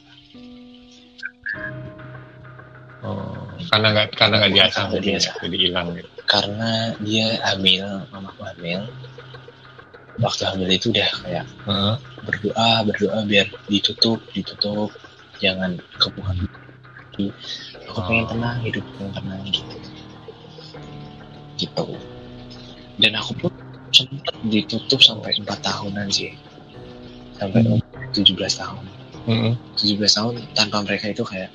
Oh, karena nggak karena nggak biasa, Karena nggak biasa. jadi hilang. Gitu. karena dia hamil mamaku hamil waktu hamil itu udah kayak Heeh. berdoa berdoa biar ditutup ditutup jangan kebuka lagi aku pengen Oh. tenang hidup pengen tenang gitu gitu dan aku pun sempat ditutup sampai empat tahunan sih sampai Hmm. 17 tahun Heeh. 17 tahun tanpa mereka itu kayak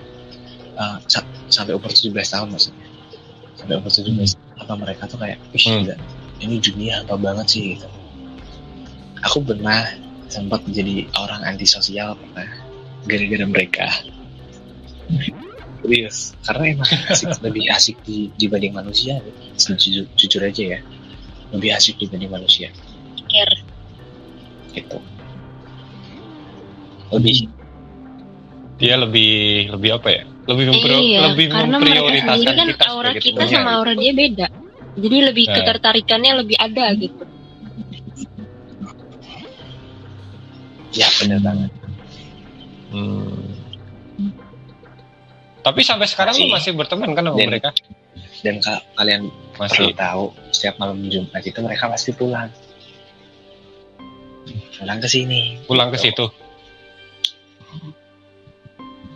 uh, sa- sampai umur 17 tahun maksudnya sampai umur 17 tahun tanpa mereka tuh kayak ih Hmm. gila, ini dunia apa banget sih gitu aku pernah sempat jadi orang antisosial pernah gara-gara mereka serius karena emang asik, lebih asik di, dibanding manusia jujur, jujur aja ya lebih asik dibanding manusia Pikir. gitu lebih Dia lebih lebih apa ya? lebih memprio- iya, lebih karena mereka memprioritaskan sendiri kan kita aura kita sama aura dia beda. Jadi lebih Nah. ketertarikannya lebih ada gitu. Ya bener banget Hmm. Tapi sampai sekarang lu masih Masih. berteman kan sama Dan- mereka? dan kalau kalian Masih. perlu tahu setiap malam Jumat itu mereka pasti pulang pulang ke sini Pulang ke situ.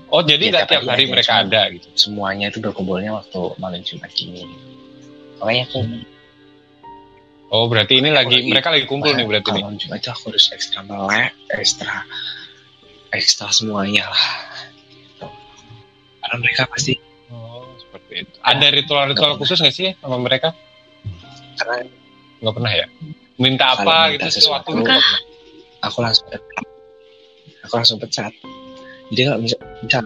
Oh, jadi Ya, nggak tiap tiap hari mereka ada gitu. semuanya itu berkumpulnya waktu malam Jumat ini makanya aku Oh, berarti ini lagi lagi- mereka lagi kumpul nih berarti kalau nih. Jumat aku harus ekstra melek ekstra ekstra semuanya lah Gitu. karena mereka pasti Oh, seperti itu. Ada ritual-ritual khusus nggak sih sama mereka? karena Nggak pernah ya? Minta apa minta gitu sesuatu? Enggak. aku langsung pecat. aku langsung pecat jadi kalau misal misal,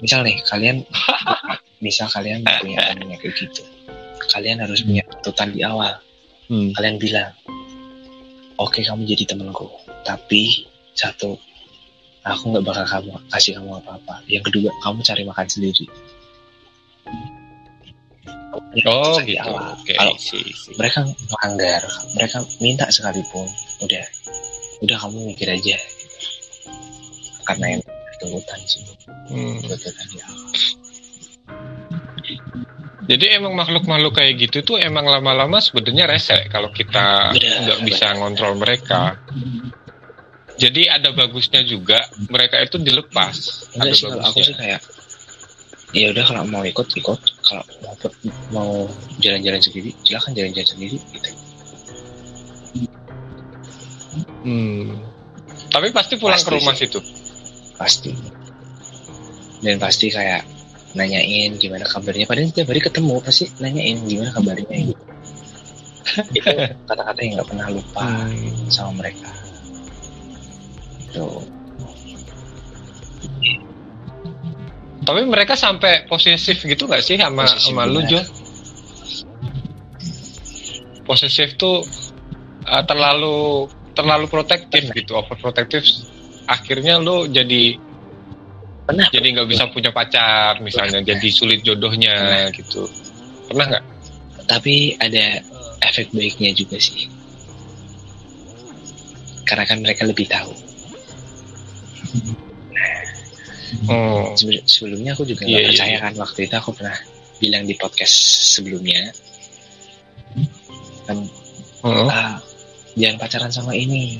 misal nih kalian misal kalian punya kayak gitu kalian harus punya tuntutan di awal Hmm. kalian bilang oke kamu jadi temenku tapi satu aku nggak bakal kamu kasih kamu apa-apa yang kedua kamu cari makan sendiri Oh, gitu. awal. Oke, Kalau sih. mereka melanggar mereka minta sekalipun udah udah kamu mikir aja karena yang tuntutan sih Hmm. tuntutan di awal Jadi emang makhluk-makhluk kayak gitu tuh emang lama-lama sebenarnya rese kalau kita Benar, nggak bisa ngontrol mereka. Jadi ada bagusnya juga mereka itu dilepas. enggak ada sih kalau aku sih kayak ya udah kalau mau ikut ikut kalau mau mau jalan-jalan sendiri silakan jalan-jalan sendiri gitu Hmm. Tapi pasti pulang Pasti ke rumah sih. situ. pasti dan pasti kayak nanyain gimana kabarnya padahal tiap hari ketemu pasti nanyain gimana kabarnya gitu. itu kata-kata yang nggak pernah lupa Hmm. sama mereka tuh Tapi mereka sampai posesif gitu nggak sih sama Posesif sama lu? Jo? Posesif tuh uh, terlalu terlalu protektif gitu, overprotective. Akhirnya lu jadi pernah jadi nggak bisa punya pacar misalnya, Pernah. jadi sulit jodohnya gitu. Pernah nggak? tapi ada efek baiknya juga sih karena kan mereka lebih tahu Oh. Sebe- sebelumnya aku juga nggak Iya, iya, percaya iya. kan waktu itu aku pernah bilang di podcast sebelumnya kan Heeh. ah, jangan pacaran sama ini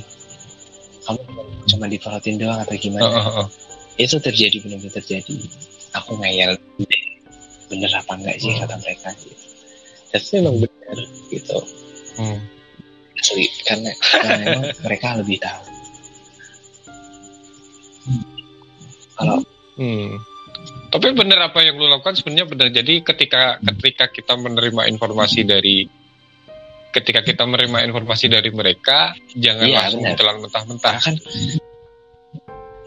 kamu cuma diporotin doang atau gimana Heeh, heeh. Itu terjadi benar-benar terjadi aku ngeyel bener apa enggak sih Hmm. kata mereka gitu. tapi memang benar gitu Hmm. asli karena, karena memang mereka lebih tahu kalau Hmm. Tapi bener apa yang lu lakukan sebenarnya benar. Jadi ketika ketika kita menerima informasi dari ketika kita menerima informasi dari mereka, jangan Iya, langsung benar. ditelan mentah-mentah. kan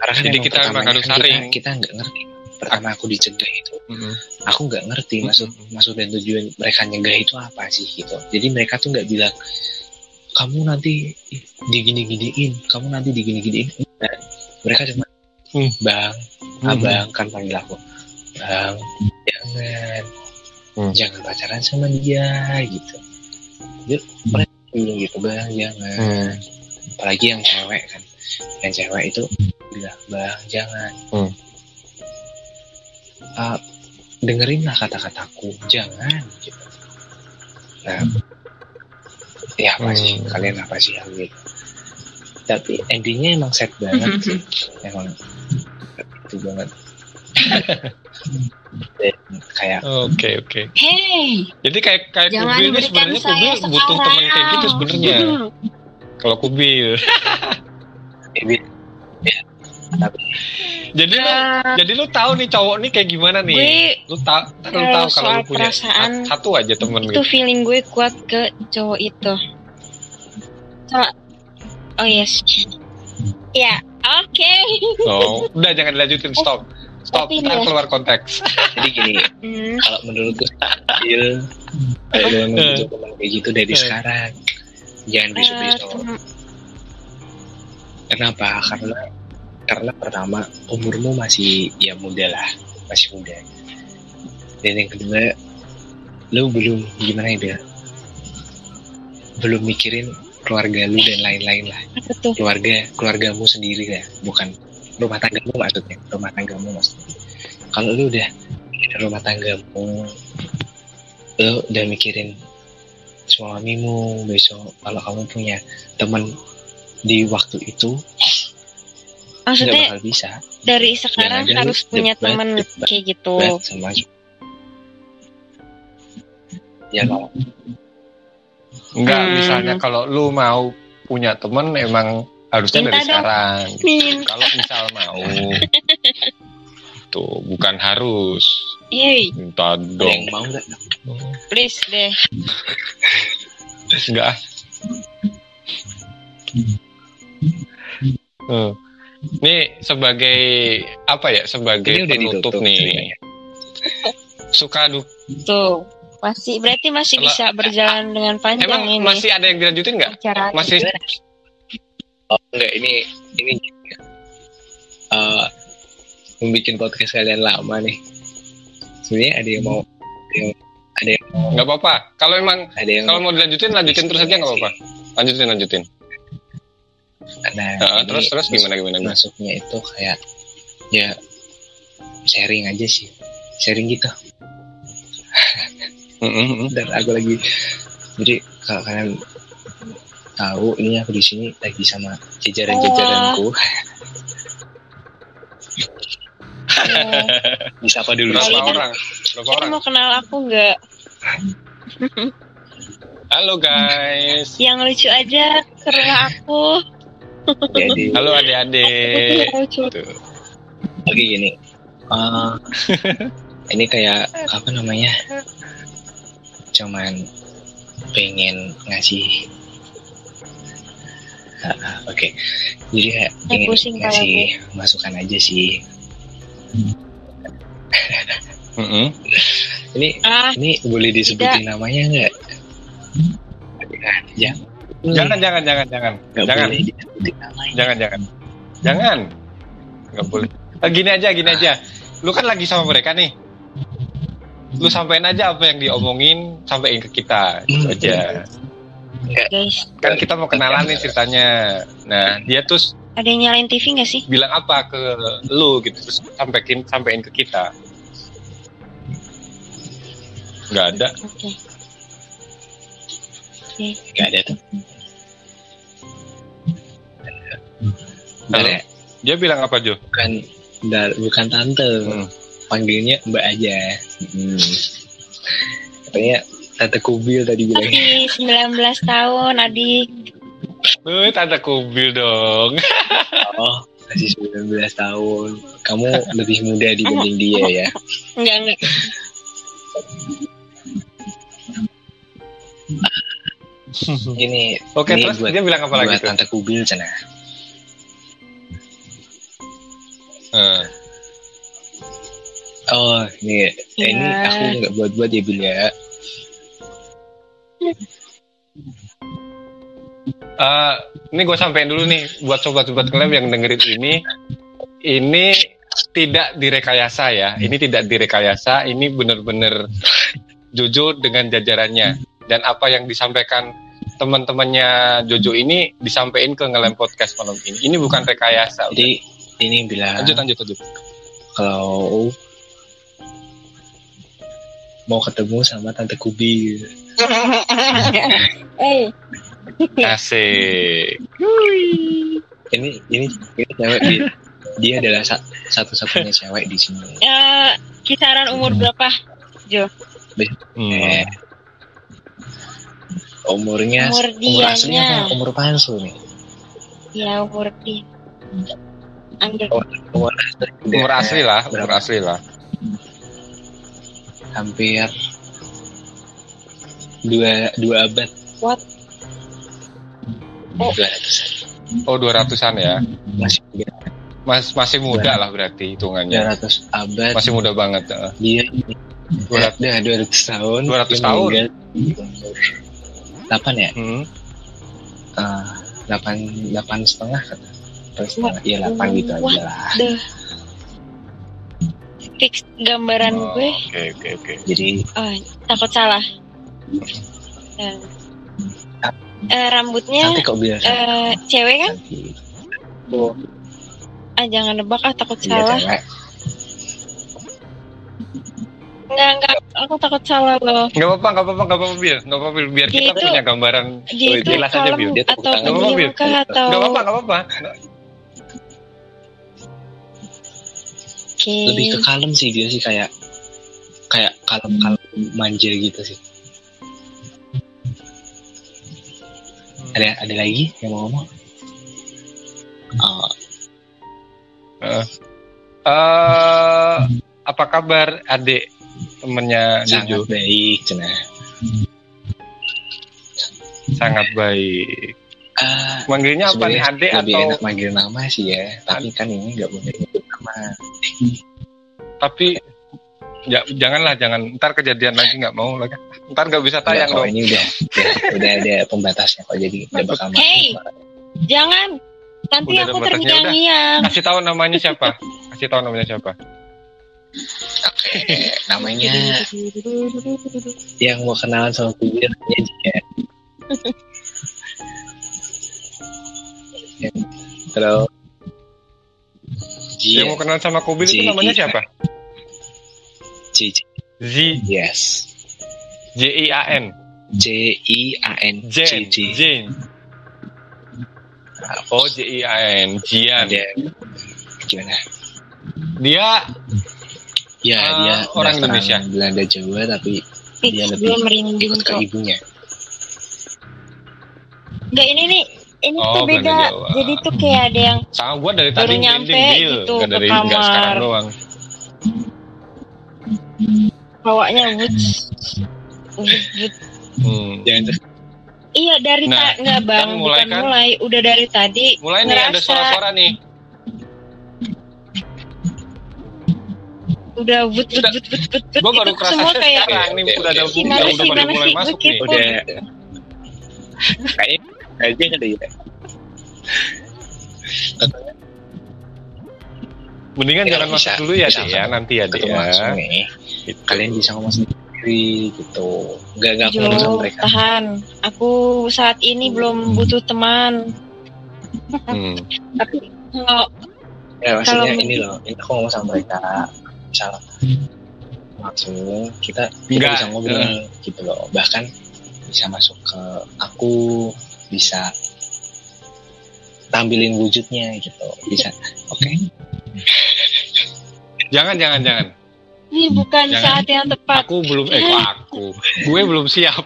karena kan Jadi kita emang pertamanya harus kan saring. kita, nggak ngerti pertama aku dicegah itu Mm-mm. aku nggak ngerti maksud maksud dan tujuan mereka nyegah itu apa sih gitu jadi mereka tuh nggak bilang kamu nanti digini-giniin kamu nanti digini-giniin Enggak. mereka cuma Hmm. bang Hmm. abang kan panggil aku bang jangan Hmm. jangan pacaran sama dia gitu dia mereka bilang gitu bang jangan Hmm. apalagi yang cewek kan yang cewek itu bilang bang. Jangan. Hmm. Ah, dengerinlah kata-kataku. Jangan. Gitu nah. Ya apa sih? Hmm. kalian apa sih hal gitu tapi endingnya emang set banget sih. Emang itu banget. Kayak Oke oke. Hey, Jadi kayak kayak jangan kubil ini sebenarnya kubil butuh teman kayak gitu sebenarnya. Kalau kubil. Ya, tapi jadi lu Eh, jadi lu tahu nih cowok nih kayak gimana nih? gue Lu tahu lu kalau tahu kalau soal lu punya perasaan, satu aja temen itu gitu. feeling gue kuat ke cowok itu. So- oh yes. Ya, oke. Oh, udah jangan dilanjutin stop. Stop, Tapi ntar ya. keluar konteks. jadi gini Hmm, kalau menurutku Bil, kalau lu emang Eh. teman kayak gitu dari Eh. sekarang jangan eh, besok-besok tem- Kenapa? Karena karena pertama umurmu masih ya muda lah, masih muda. Dan yang kedua lu belum gimana ya belum mikirin keluarga lu dan lain-lain lah. Tuh? keluarga keluargamu sendiri lah bukan rumah tanggamu maksudnya rumah tanggamu maksudnya. Kalau lu udah rumah tanggamu lu udah mikirin suamimu besok kalau kamu punya teman di waktu itu Maksudnya bakal bisa dari sekarang lu harus punya teman kayak gitu. Sama ya kalau Enggak, Hmm. misalnya kalau lu mau punya temen emang harusnya Minta dari dong. sekarang. Min. Kalau misal mau, tuh bukan harus Yeay, minta dong. mau nggak please deh. Enggak. Hmm. Ini sebagai apa ya? Sebagai Ini penutup ditutup nih. Suka duka. Tuh. Masih berarti masih bisa berjalan dengan panjang Emang ini masih ada yang dilanjutin nggak? Masih oh enggak ini ini uh, membuat podcast kalian lama nih sebenarnya ada yang mau ada yang ada yang mau nggak apa-apa. Kalau emang ada yang kalau mau dilanjutin lanjutin terus aja nggak apa-apa. Lanjutin lanjutin. Nah Nah, ini terus terus gimana gimana? masuknya itu kayak ya sharing aja sih sharing gitu Mm, mm, mm. dan aku lagi jadi kalau kalian tahu ini aku di sini lagi sama jajaran-jajaranku Oh, bisa apa dulu Berapa orang? Berapa orang? mau kenal aku nggak? Halo guys. Yang lucu aja ke rumah aku. Jadi. Halo adik-adik. Oke gini. Eh, ini kayak apa namanya? Cuman pengen ngasih. Ah, ah, oke. Jadi kayak Saya pengen ngasih masukan aja sih. Mm, mm. ini Ah, ini boleh disebutin namanya nggak? Ya Jangan jangan jangan jangan. Jangan boleh disebutin namanya jangan jangan. Jangan. Nggak boleh. Eh, gini aja gini aja. Lu kan lagi sama mereka nih. Lu sampein aja apa yang diomongin, sampein ke kita. Gitu aja. Kan kita mau kenalan nih ceritanya. Nah, dia terus ada yang nyalain TV nggak sih? bilang apa ke lu gitu terus sampein sampein ke kita. Nggak ada. Oke. nggak ada tuh Ada Dia bilang apa Jo? bukan bentar, bukan tante Hmm. panggilnya mbak aja hmm. katanya tante kubil tadi bilangnya Masih 19 tahun, adik. Eh, tante kubil dong. oh masih 19 tahun kamu lebih muda dibanding dia ya Enggak, enggak. ini Oke, Ini terus buat- dia bilang apa lagi buat tuh? tante kubil sana oh ini Iya. ini aku nggak buat buat ya bil ya eh, ini gue sampein dulu nih buat sobat-sobat klub yang dengerin ini. Ini tidak direkayasa ya. Ini tidak direkayasa. Ini bener-bener Jojo dengan jajarannya dan apa yang disampaikan teman-temannya Jojo ini disampaikan ke ngelem podcast malam ini. Ini bukan rekayasa. jadi ini bilang lanjut lanjut lanjut. kalau mau ketemu sama tante kubil Eh, Asik. ini ini, ini cewek dia, dia adalah sa- satu-satunya cewek di sini. Eh, kisaran umur berapa? Hmm. eh, umurnya Umur umur aslinya apa? Umur palsu nih. Ya, umur di. Umur Umur asli lah, umur asli lah. Hampir dua dua abad What? dua ratusan Oh 200-an ya. masih muda Mas masih muda lah berarti hitungannya. dua ratus abad Masih muda banget. eh. dia Dua udah dua ratus tahun 200 dia tahun. delapan ya Hmm. Eh, delapan delapan setengah kata Atau setengah iya delapan gitu aja lah. Fix gambaran Oh, gue Oke oke oke. Jadi oh, takut salah Eh, eh, rambutnya nanti kok bilang eh, cewek kan nanti ah jangan nebak ah takut dia salah cewek. enggak enggak aku takut salah loh Gak apa-apa, gak apa-apa, gak apa-apa, Bil. Gak apa-apa, Bil. Biar Dia kita itu- punya gambaran. dia Oh, itu jelas aja, Bil. Dia atau tangan. Nggak apa-apa, pendiam Bil. kah atau Gak apa-apa, gak apa-apa. Oke. lebih ke kalem sih dia sih kayak kayak kalem kalem manja gitu sih ada ada lagi yang mau ngomong oh, Eh, eh, apa kabar adik temennya sangat Jojo? baik cina Sangat baik. Ah, Manggilnya apa nih? adik lebih atau enak manggil nama sih ya. Tapi kan ini nggak boleh nyebut nama. Tapi ya, janganlah jangan. Ntar kejadian lagi nggak mau lagi. Ntar nggak bisa tayang kalau dong. ini udah udah, udah ada pembatasnya kok jadi nggak bakal masuk Hey! Jangan. Nanti Udah aku terngiang-ngiang. kasih tahu namanya siapa. Kasih tahu namanya siapa. Oke, namanya yang mau kenalan sama bibir ya Terus yang mau kenal sama Kobil itu namanya Ji- siapa? J Z yes, J I A N. J I A N. Jen J J. Jen. Oh J I A N. Jian. Ada gimana? dia Ya Ah, dia orang Indonesia. Belanda Jawa tapi dia lebih merinding ikut ke ibunya. Enggak ini nih. Ini Oh, tuh beda. Jawa. Jadi tuh kayak ada yang sama gua dari Baru tadi nyampe gitu ke dari kamar. sekarang doang bawanya woods. Woods, woods. hmm. Jangan tuh. Iya dari Nah, nggak bang, kan mulai bukan kan? mulai, udah dari tadi. mulai nih ada suara-suara nih Udah wut wut wut wut. gua baru Itu kerasa semua kayak sekarang nih udah ada Gimana udah sih, gimana mulai sih? masuk Gue nih kepo. Udah kayaknya aja ada ya. mendingan Ya, jangan bisa, masuk dulu ya bisa Dek, ya nanti ya Ketemu ya nih. Gitu. Kalian bisa ngomong sendiri gitu. Gak gak Jo, perlu sama mereka. tahan. Aku saat ini belum butuh teman. Hmm. Tapi kalau Ya maksudnya Kalau- ini loh, ini aku ngomong sama mereka. Misal langsung kita kita bisa ngobrol gitu loh. Bahkan bisa masuk ke aku, bisa tampilin wujudnya gitu. Bisa. Oke. jangan jangan jangan ini bukan Jangan. saat yang tepat. aku belum eh kok aku gue belum siap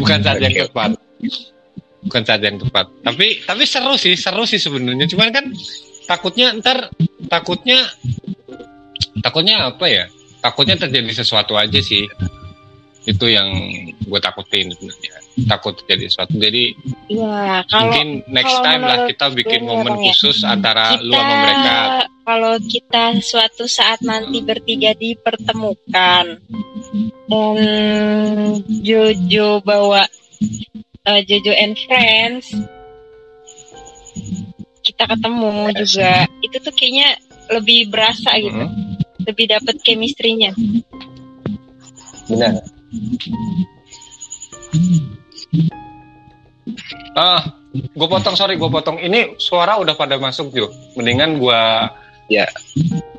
bukan saat yang tepat bukan saat yang tepat tapi tapi seru sih seru sih sebenarnya cuman kan takutnya ntar takutnya takutnya apa ya takutnya terjadi sesuatu aja sih itu yang gue takutin sebenarnya. Takut terjadi sesuatu. Jadi Iya, kalau mungkin next kalau time lah kita bikin gue momen ya, khusus antara kita lu sama mereka. kalau kita suatu saat nanti bertiga dipertemukan dan Jojo bawa eh, Jojo and Friends kita ketemu juga. Itu tuh kayaknya lebih berasa gitu. Mhm. lebih dapet chemistry-nya. Benar. Ah, gue potong sorry gue potong. Ini suara udah pada masuk Jo. Mendingan gue Ya.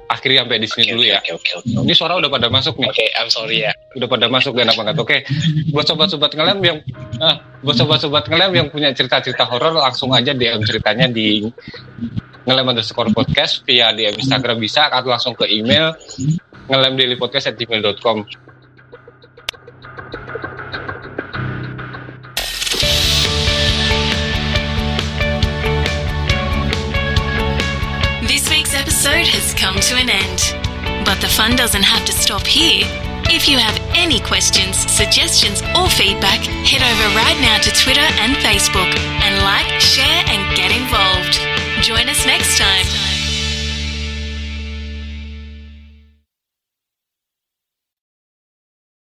akhiri sampai di sini Oke, dulu ya. Oke, oke, oke. Ini suara udah pada masuk nih. Oke, I'm sorry ya. Udah pada masuk dan apa nggak? Oke. Buat sobat-sobat ngelem yang ah, buat sobat-sobat ngelem yang punya cerita-cerita horor langsung aja DM ceritanya di ngelem underscore podcast via DM Instagram bisa atau langsung ke email ngelemdailypodcast@gmail.com. This episode has come to an end. But the fun doesn't have to stop here. If you have any questions, suggestions, or feedback, head over right now to Twitter and Facebook and like, share, and get involved. Join us next time.